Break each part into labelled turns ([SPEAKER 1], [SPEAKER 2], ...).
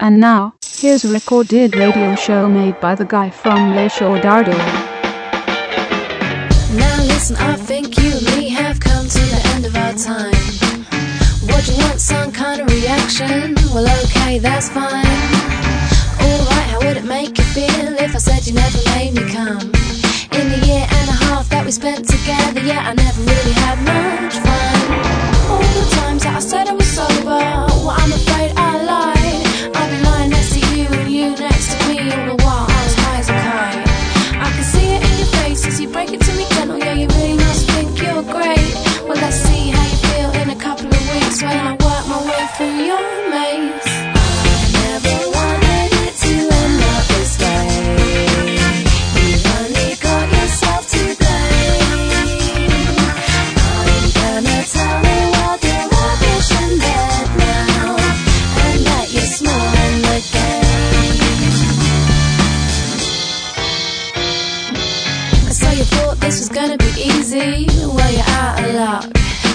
[SPEAKER 1] And now, here's a recorded radio show made by the guy from Le Show Dardo.
[SPEAKER 2] Now listen, I think you and me have come to the end of our time. What you want, some kind of reaction? Well, okay, that's fine. Alright, how would it make you feel if I said you never made me come? In the year and a half that we spent together, yeah, I never really had much fun. All the times that I said I was sober, well, I'm afraid I lied. Luck.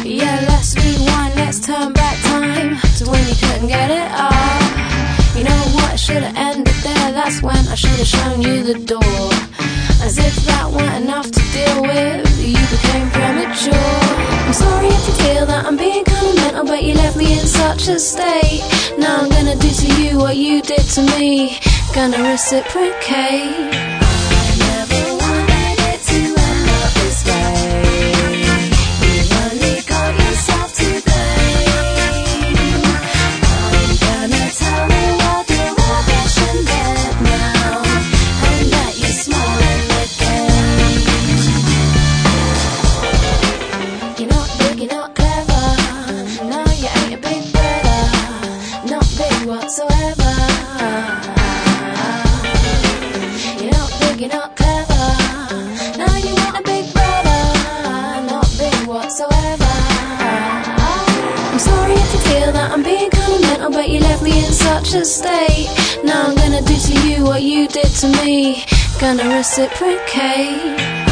[SPEAKER 2] Yeah, let's rewind, let's turn back time to when you couldn't get it up. You know what? Should have ended there. That's when I should have shown you the door. As if that weren't enough to deal with, you became premature. I'm sorry if you feel that I'm being kind of mental, but you left me in such a state. Now I'm gonna do to you what you did to me. Gonna reciprocate. Me in such a state. Now I'm gonna do to you what you did to me. Gonna reciprocate.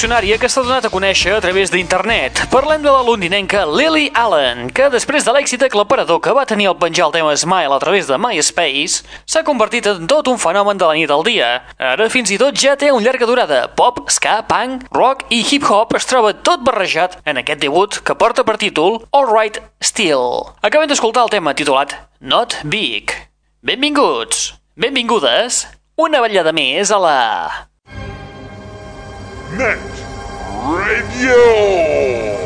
[SPEAKER 3] Revolucionària que s'ha donat a conèixer a través d'internet. Parlem de la londinenca Lily Allen, que després de l'èxit aclaparador que va tenir al penjar el tema Smile a través de MySpace, s'ha convertit en tot un fenomen de la nit al dia. Ara fins i tot ja té un llarga durada. Pop, ska, punk, rock i hip-hop es troba tot barrejat en aquest debut que porta per títol All Right Still. Acabem d'escoltar el tema titulat Not Big. Benvinguts, benvingudes, una ballada més a la...
[SPEAKER 4] Net Radio.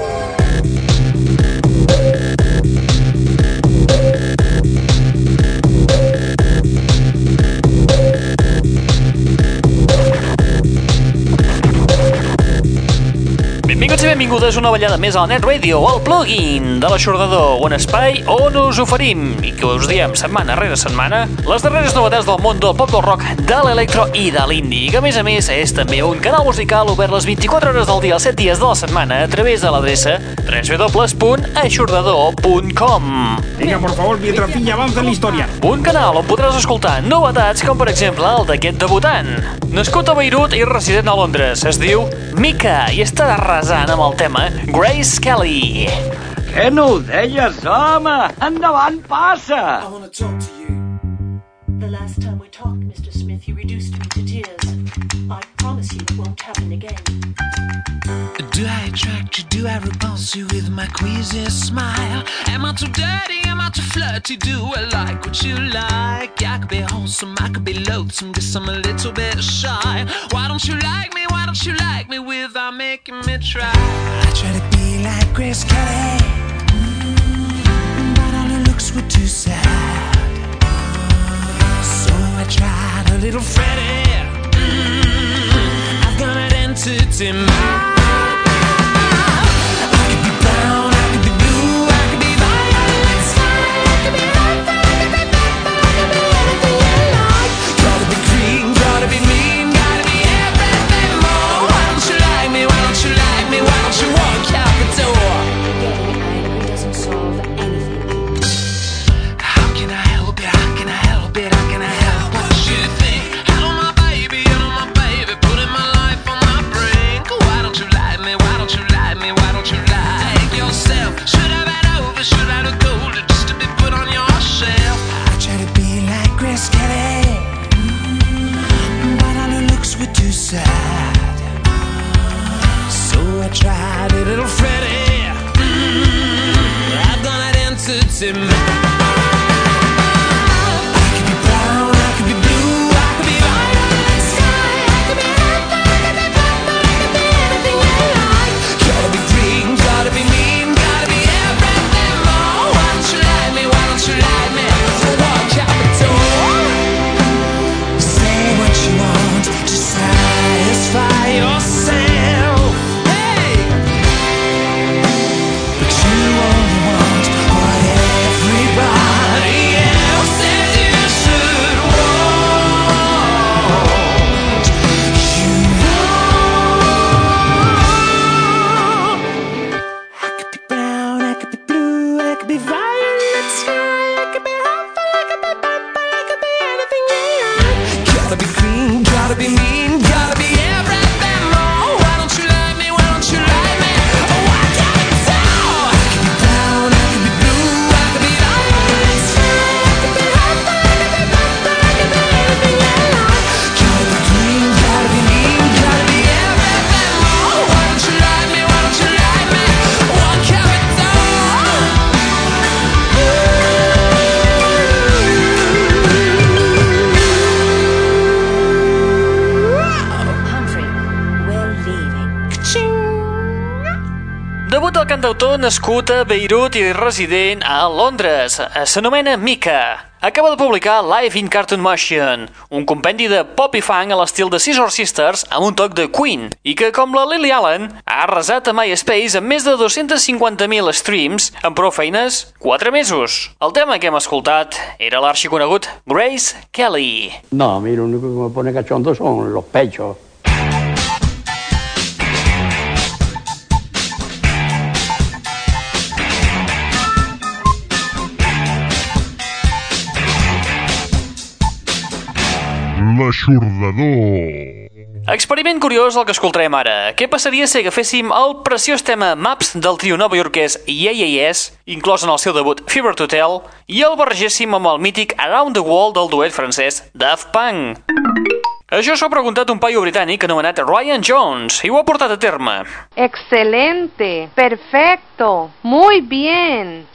[SPEAKER 3] Benvinguts i benvingudes a una ballada més al Net Radio, el plugin de l'aixordador, un espai on us oferim, i que us diem setmana rere setmana, les darreres novetats del món del pop del rock, de l'electro i de l'indie, que a més a més és també un canal musical obert les 24 hores del dia, els 7 dies de la setmana, a través de l'adreça www.aixordador.com.
[SPEAKER 5] Venga, por favor, mientras Piña avanza en la historia.
[SPEAKER 3] Un canal on podràs escoltar novetats com per exemple el d'aquest debutant. Nascut a Beirut i resident a Londres, es diu Mika i està arrasant amb el tema Grace Kelly.
[SPEAKER 6] Què no ho deies, home? Endavant, passa!
[SPEAKER 7] I want to talk to you.
[SPEAKER 8] The last time we talked, Mr. Smith, you reduced me to tears. I promise you it won't happen again.
[SPEAKER 7] Do I attract you? Do I repulse you with my queasy smile? Am I too dirty? Am I too flirty? Do I like what you like? I could be wholesome, I could be loathsome, guess I'm a little bit shy. Why don't you like me? Why don't you like me without making me try? I try to be like Grace Kelly, mm, but all her looks were too sad. I tried a little Freddy. Mm, I've got an entity mind.
[SPEAKER 3] Nascut a Beirut i resident a Londres. S'anomena Mika. Acaba de publicar Live in Cartoon Motion, un compendi de pop i funk a l'estil de Scissor Sisters amb un toc de Queen, i que, com la Lily Allen, ha arrasat a MySpace amb més de 250.000 streams en prou feines 4 mesos. El tema que hem escoltat era l'arxiconegut Grace Kelly.
[SPEAKER 9] No, a mí lo único que me pone cachondo son los pechos.
[SPEAKER 4] L'aixordador.
[SPEAKER 3] Experiment curiós el que escoltarem ara. Què passaria si agaféssim el preciós tema Maps del trio novaiorquès Yeah Yeah Yes, inclòs en el seu debut Fever to Tell, i el barregéssim amb el mític Around the World del duet francès Daft Punk? Això s'ho ha preguntat un paio britànic anomenat Ryan Jones i ho ha portat a terme.
[SPEAKER 10] Excelente, perfecto, muy bien.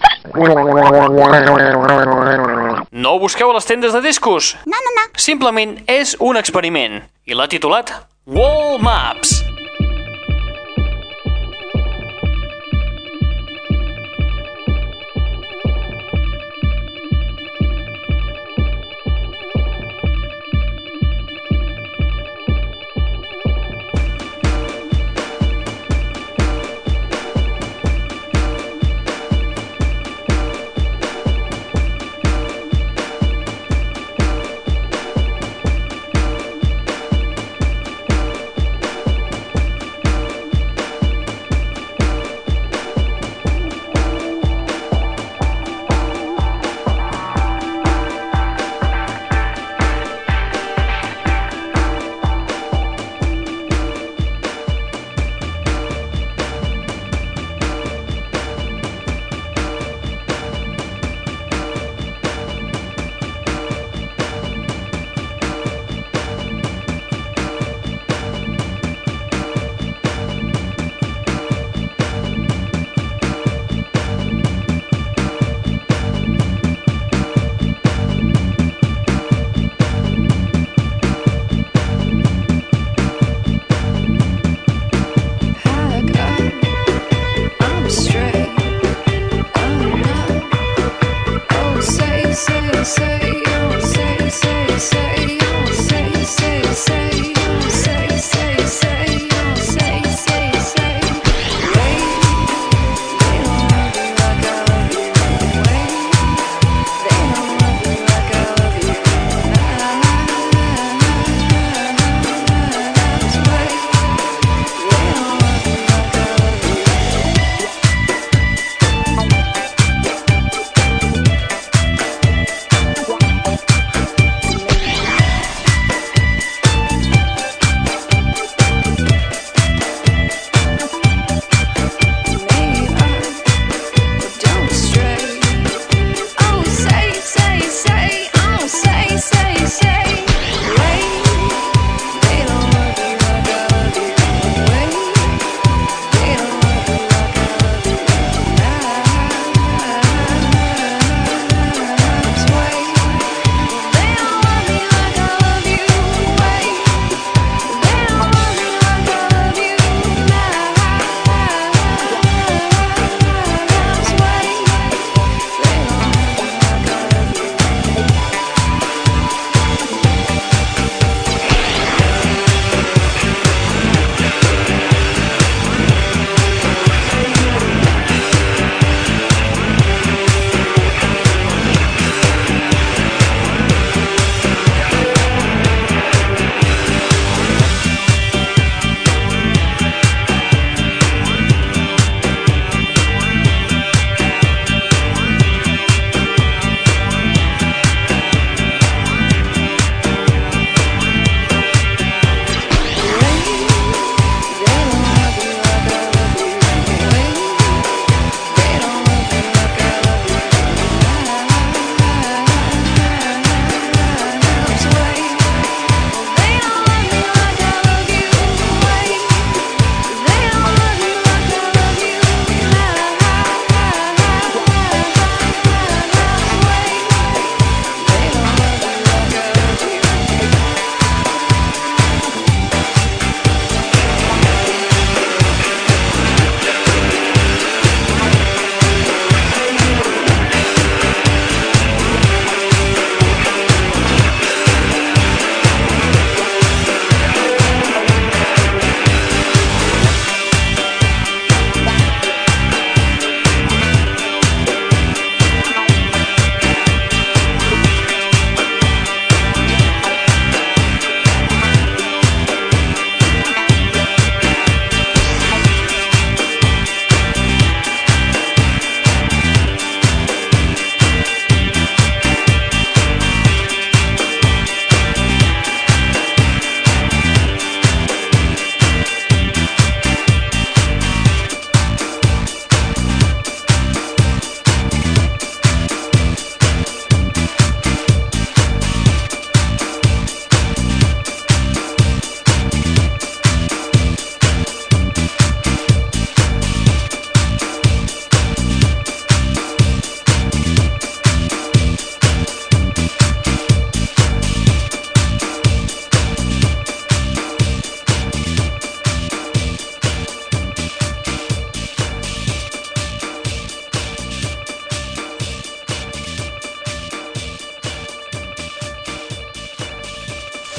[SPEAKER 3] No ho busqueu a les tendes de discos? No, no, no. Simplement és un experiment i l'ha titulat Wall Maps.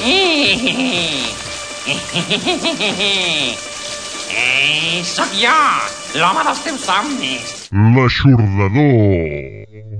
[SPEAKER 11] Ei, sóc jo, l'home dels teus somnis.
[SPEAKER 4] L'aixordador.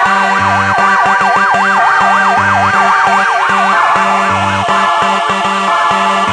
[SPEAKER 5] Thank you.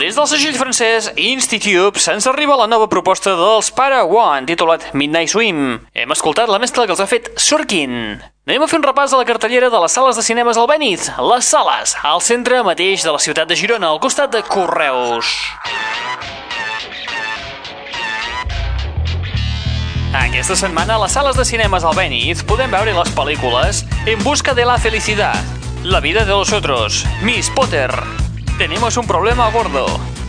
[SPEAKER 3] Des del segell francès Institute se'ns arriba la nova proposta dels Paraguan, titulat Midnight Swim. Hem escoltat la mescla que els ha fet Sorkin. Anem a fer un repàs de la cartellera de les sales de cinemes al Benit. Les sales, al centre mateix de la ciutat de Girona, al costat de Correus. Aquesta setmana a les sales de cinemes al Benit podem veure les pel·lícules En busca de la felicidad, La vida de los otros, Miss Potter, Tenemos un problema gordo,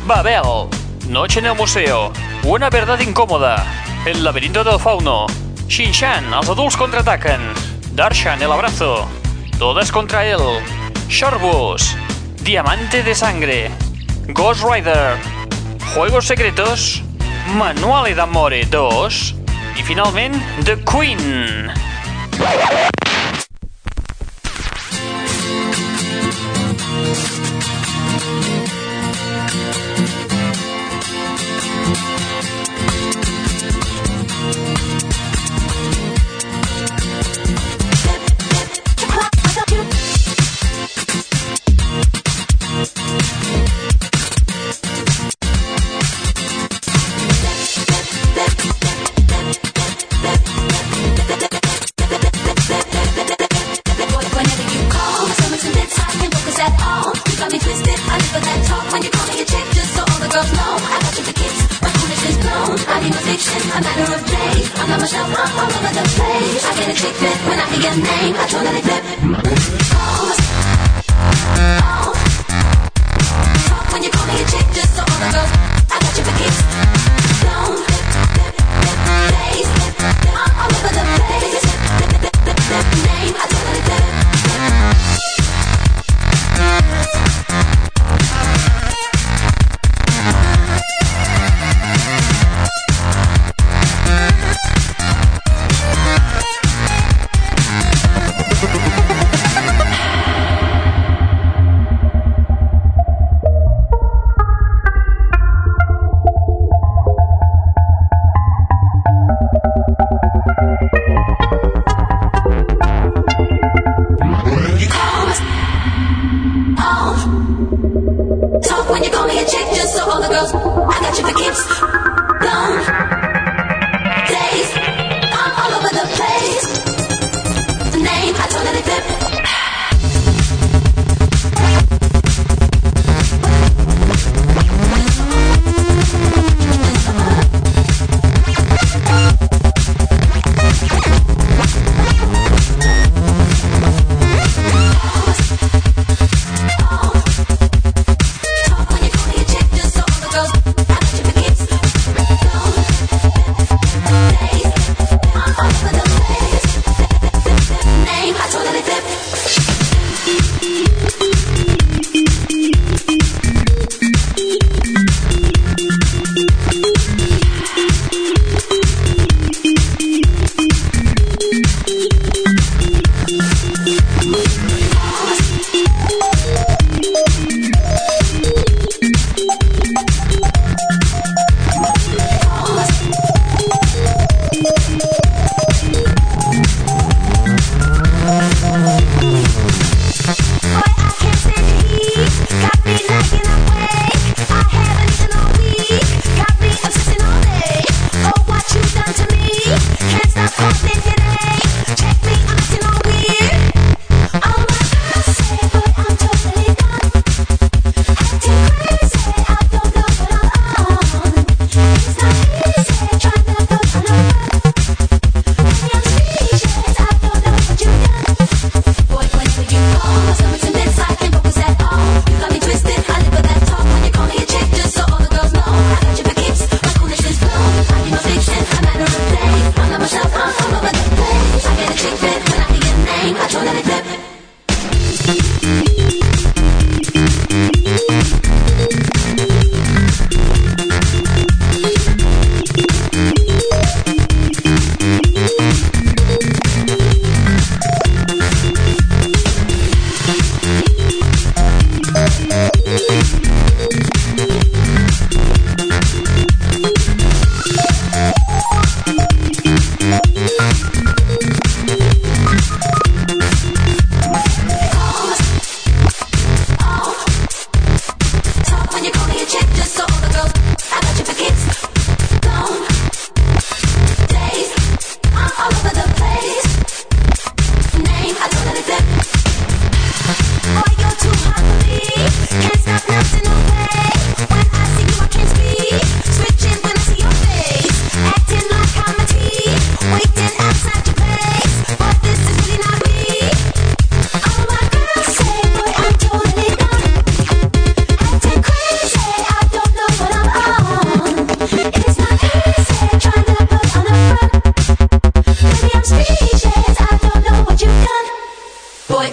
[SPEAKER 3] Babel, Noche en el museo, Una verdad incómoda, El laberinto del fauno, Shinshan, els adults contraataquen, Darshan, el abrazo, Todas contra él, Shorbus, Diamante de sangre, Ghost Rider, Juegos secretos, Manuale d'amore 2 i finalment The Queen.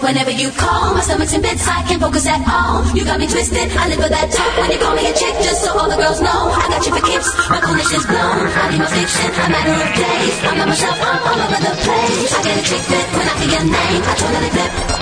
[SPEAKER 2] Whenever you call, my stomach's
[SPEAKER 12] in bits, I can't focus at all. You got me twisted, I live for that talk. When you call me a chick, just so all the girls know, I got you for keeps. My coolness is blown, I need my fiction, a matter of days. I'm not myself, I'm all over the place. I get a chick fit when I hear your name, I totally flip.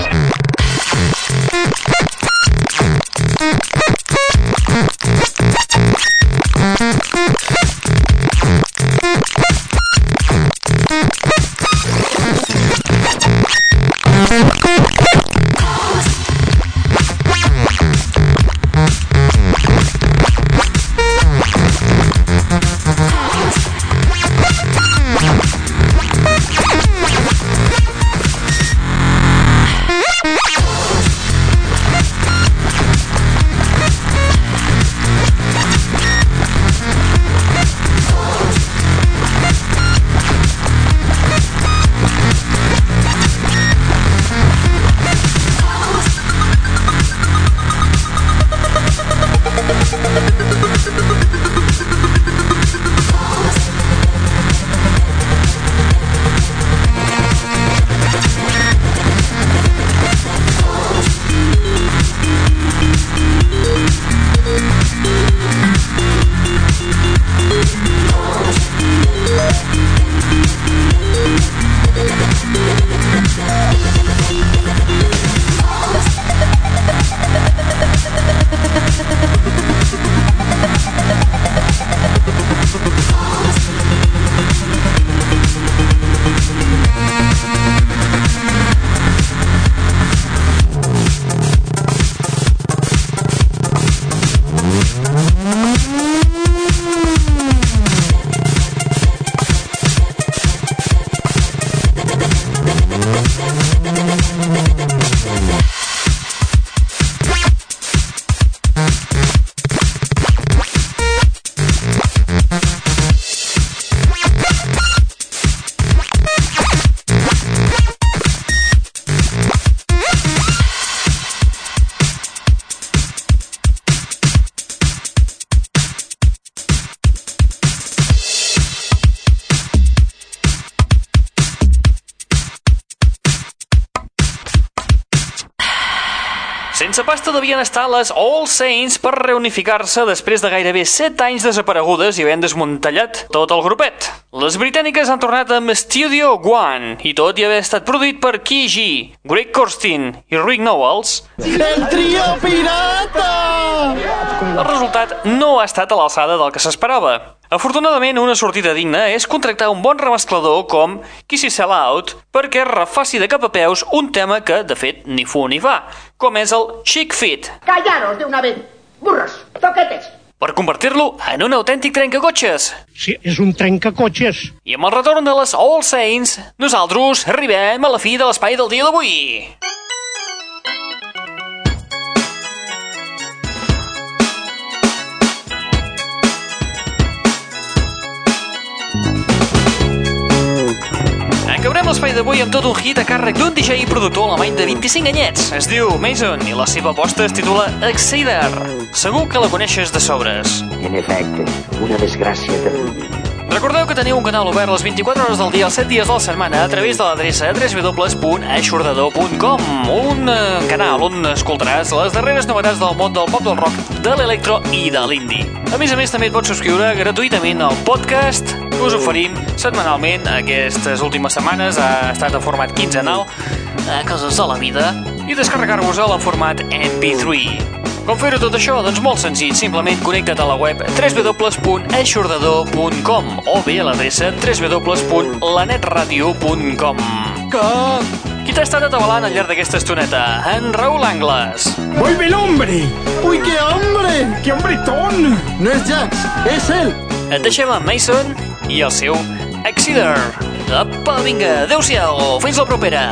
[SPEAKER 3] Devien estar les All Saints per reunificar-se després de gairebé 7 anys desaparegudes i havent desmuntallat tot el grupet. Les britàniques han tornat amb Studio One i tot i haver estat produït per G, Greg Kurstin i Rick Nowels,
[SPEAKER 13] El trio pirata!
[SPEAKER 3] el resultat no ha estat a l'alçada del que s'esperava. Afortunadament, una sortida digna és contractar un bon remesclador com Kissy Sell Out perquè refaci de cap a peus un tema que, de fet, ni fu ni fa, com és el Chic Fit,
[SPEAKER 13] ¡Callaros de una vez! ¡Burros! ¡Toquetes!
[SPEAKER 3] per convertir-lo en un autèntic trencacotxes.
[SPEAKER 14] Sí, és un trencacotxes.
[SPEAKER 3] I amb el retorn de les All Saints, nosaltres arribem a la fi de l'espai del dia d'avui. L'espai d'avui amb tot un hit a càrrec d'un DJ i productor alemany de 25 anyets. Es diu Mason i la seva aposta es titula Exceder. Segur que la coneixes de sobres.
[SPEAKER 15] En efecte, una desgràcia terrible.
[SPEAKER 3] Recordeu que teniu un canal obert les 24 hores del dia, els 7 dies de la setmana, a través de l'adreça www.aixordador.com Un eh, canal on escoltaràs les darreres novetats del món del pop del rock, de l'electro i de l'indie. A més a més, també et pots subscriure gratuïtament al podcast que us oferim setmanalment. Aquestes últimes setmanes ha estat en format quinzenal, a coses de la vida, i descarregar-vos-el en format MP3. Com fer-ho tot això? Doncs molt senzill, simplement connecta't a la web www.eixordador.com o bé a l'adreça www.lanetradio.com Que... Qui t'ha estat atabalant al llarg d'aquesta estoneta? En Raül Angles.
[SPEAKER 13] ¡Vuelve el hombre! ¡Uy, qué hambre! ¡Qué hombretón! No es Jax, es él.
[SPEAKER 3] Et deixem amb Mason i el seu Exeter. Apa, vinga, adeu-siau, fins la propera.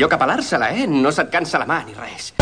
[SPEAKER 7] Millor que pelar-se-la, eh? No se't cansa la mà ni res.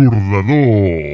[SPEAKER 4] L'aixordador.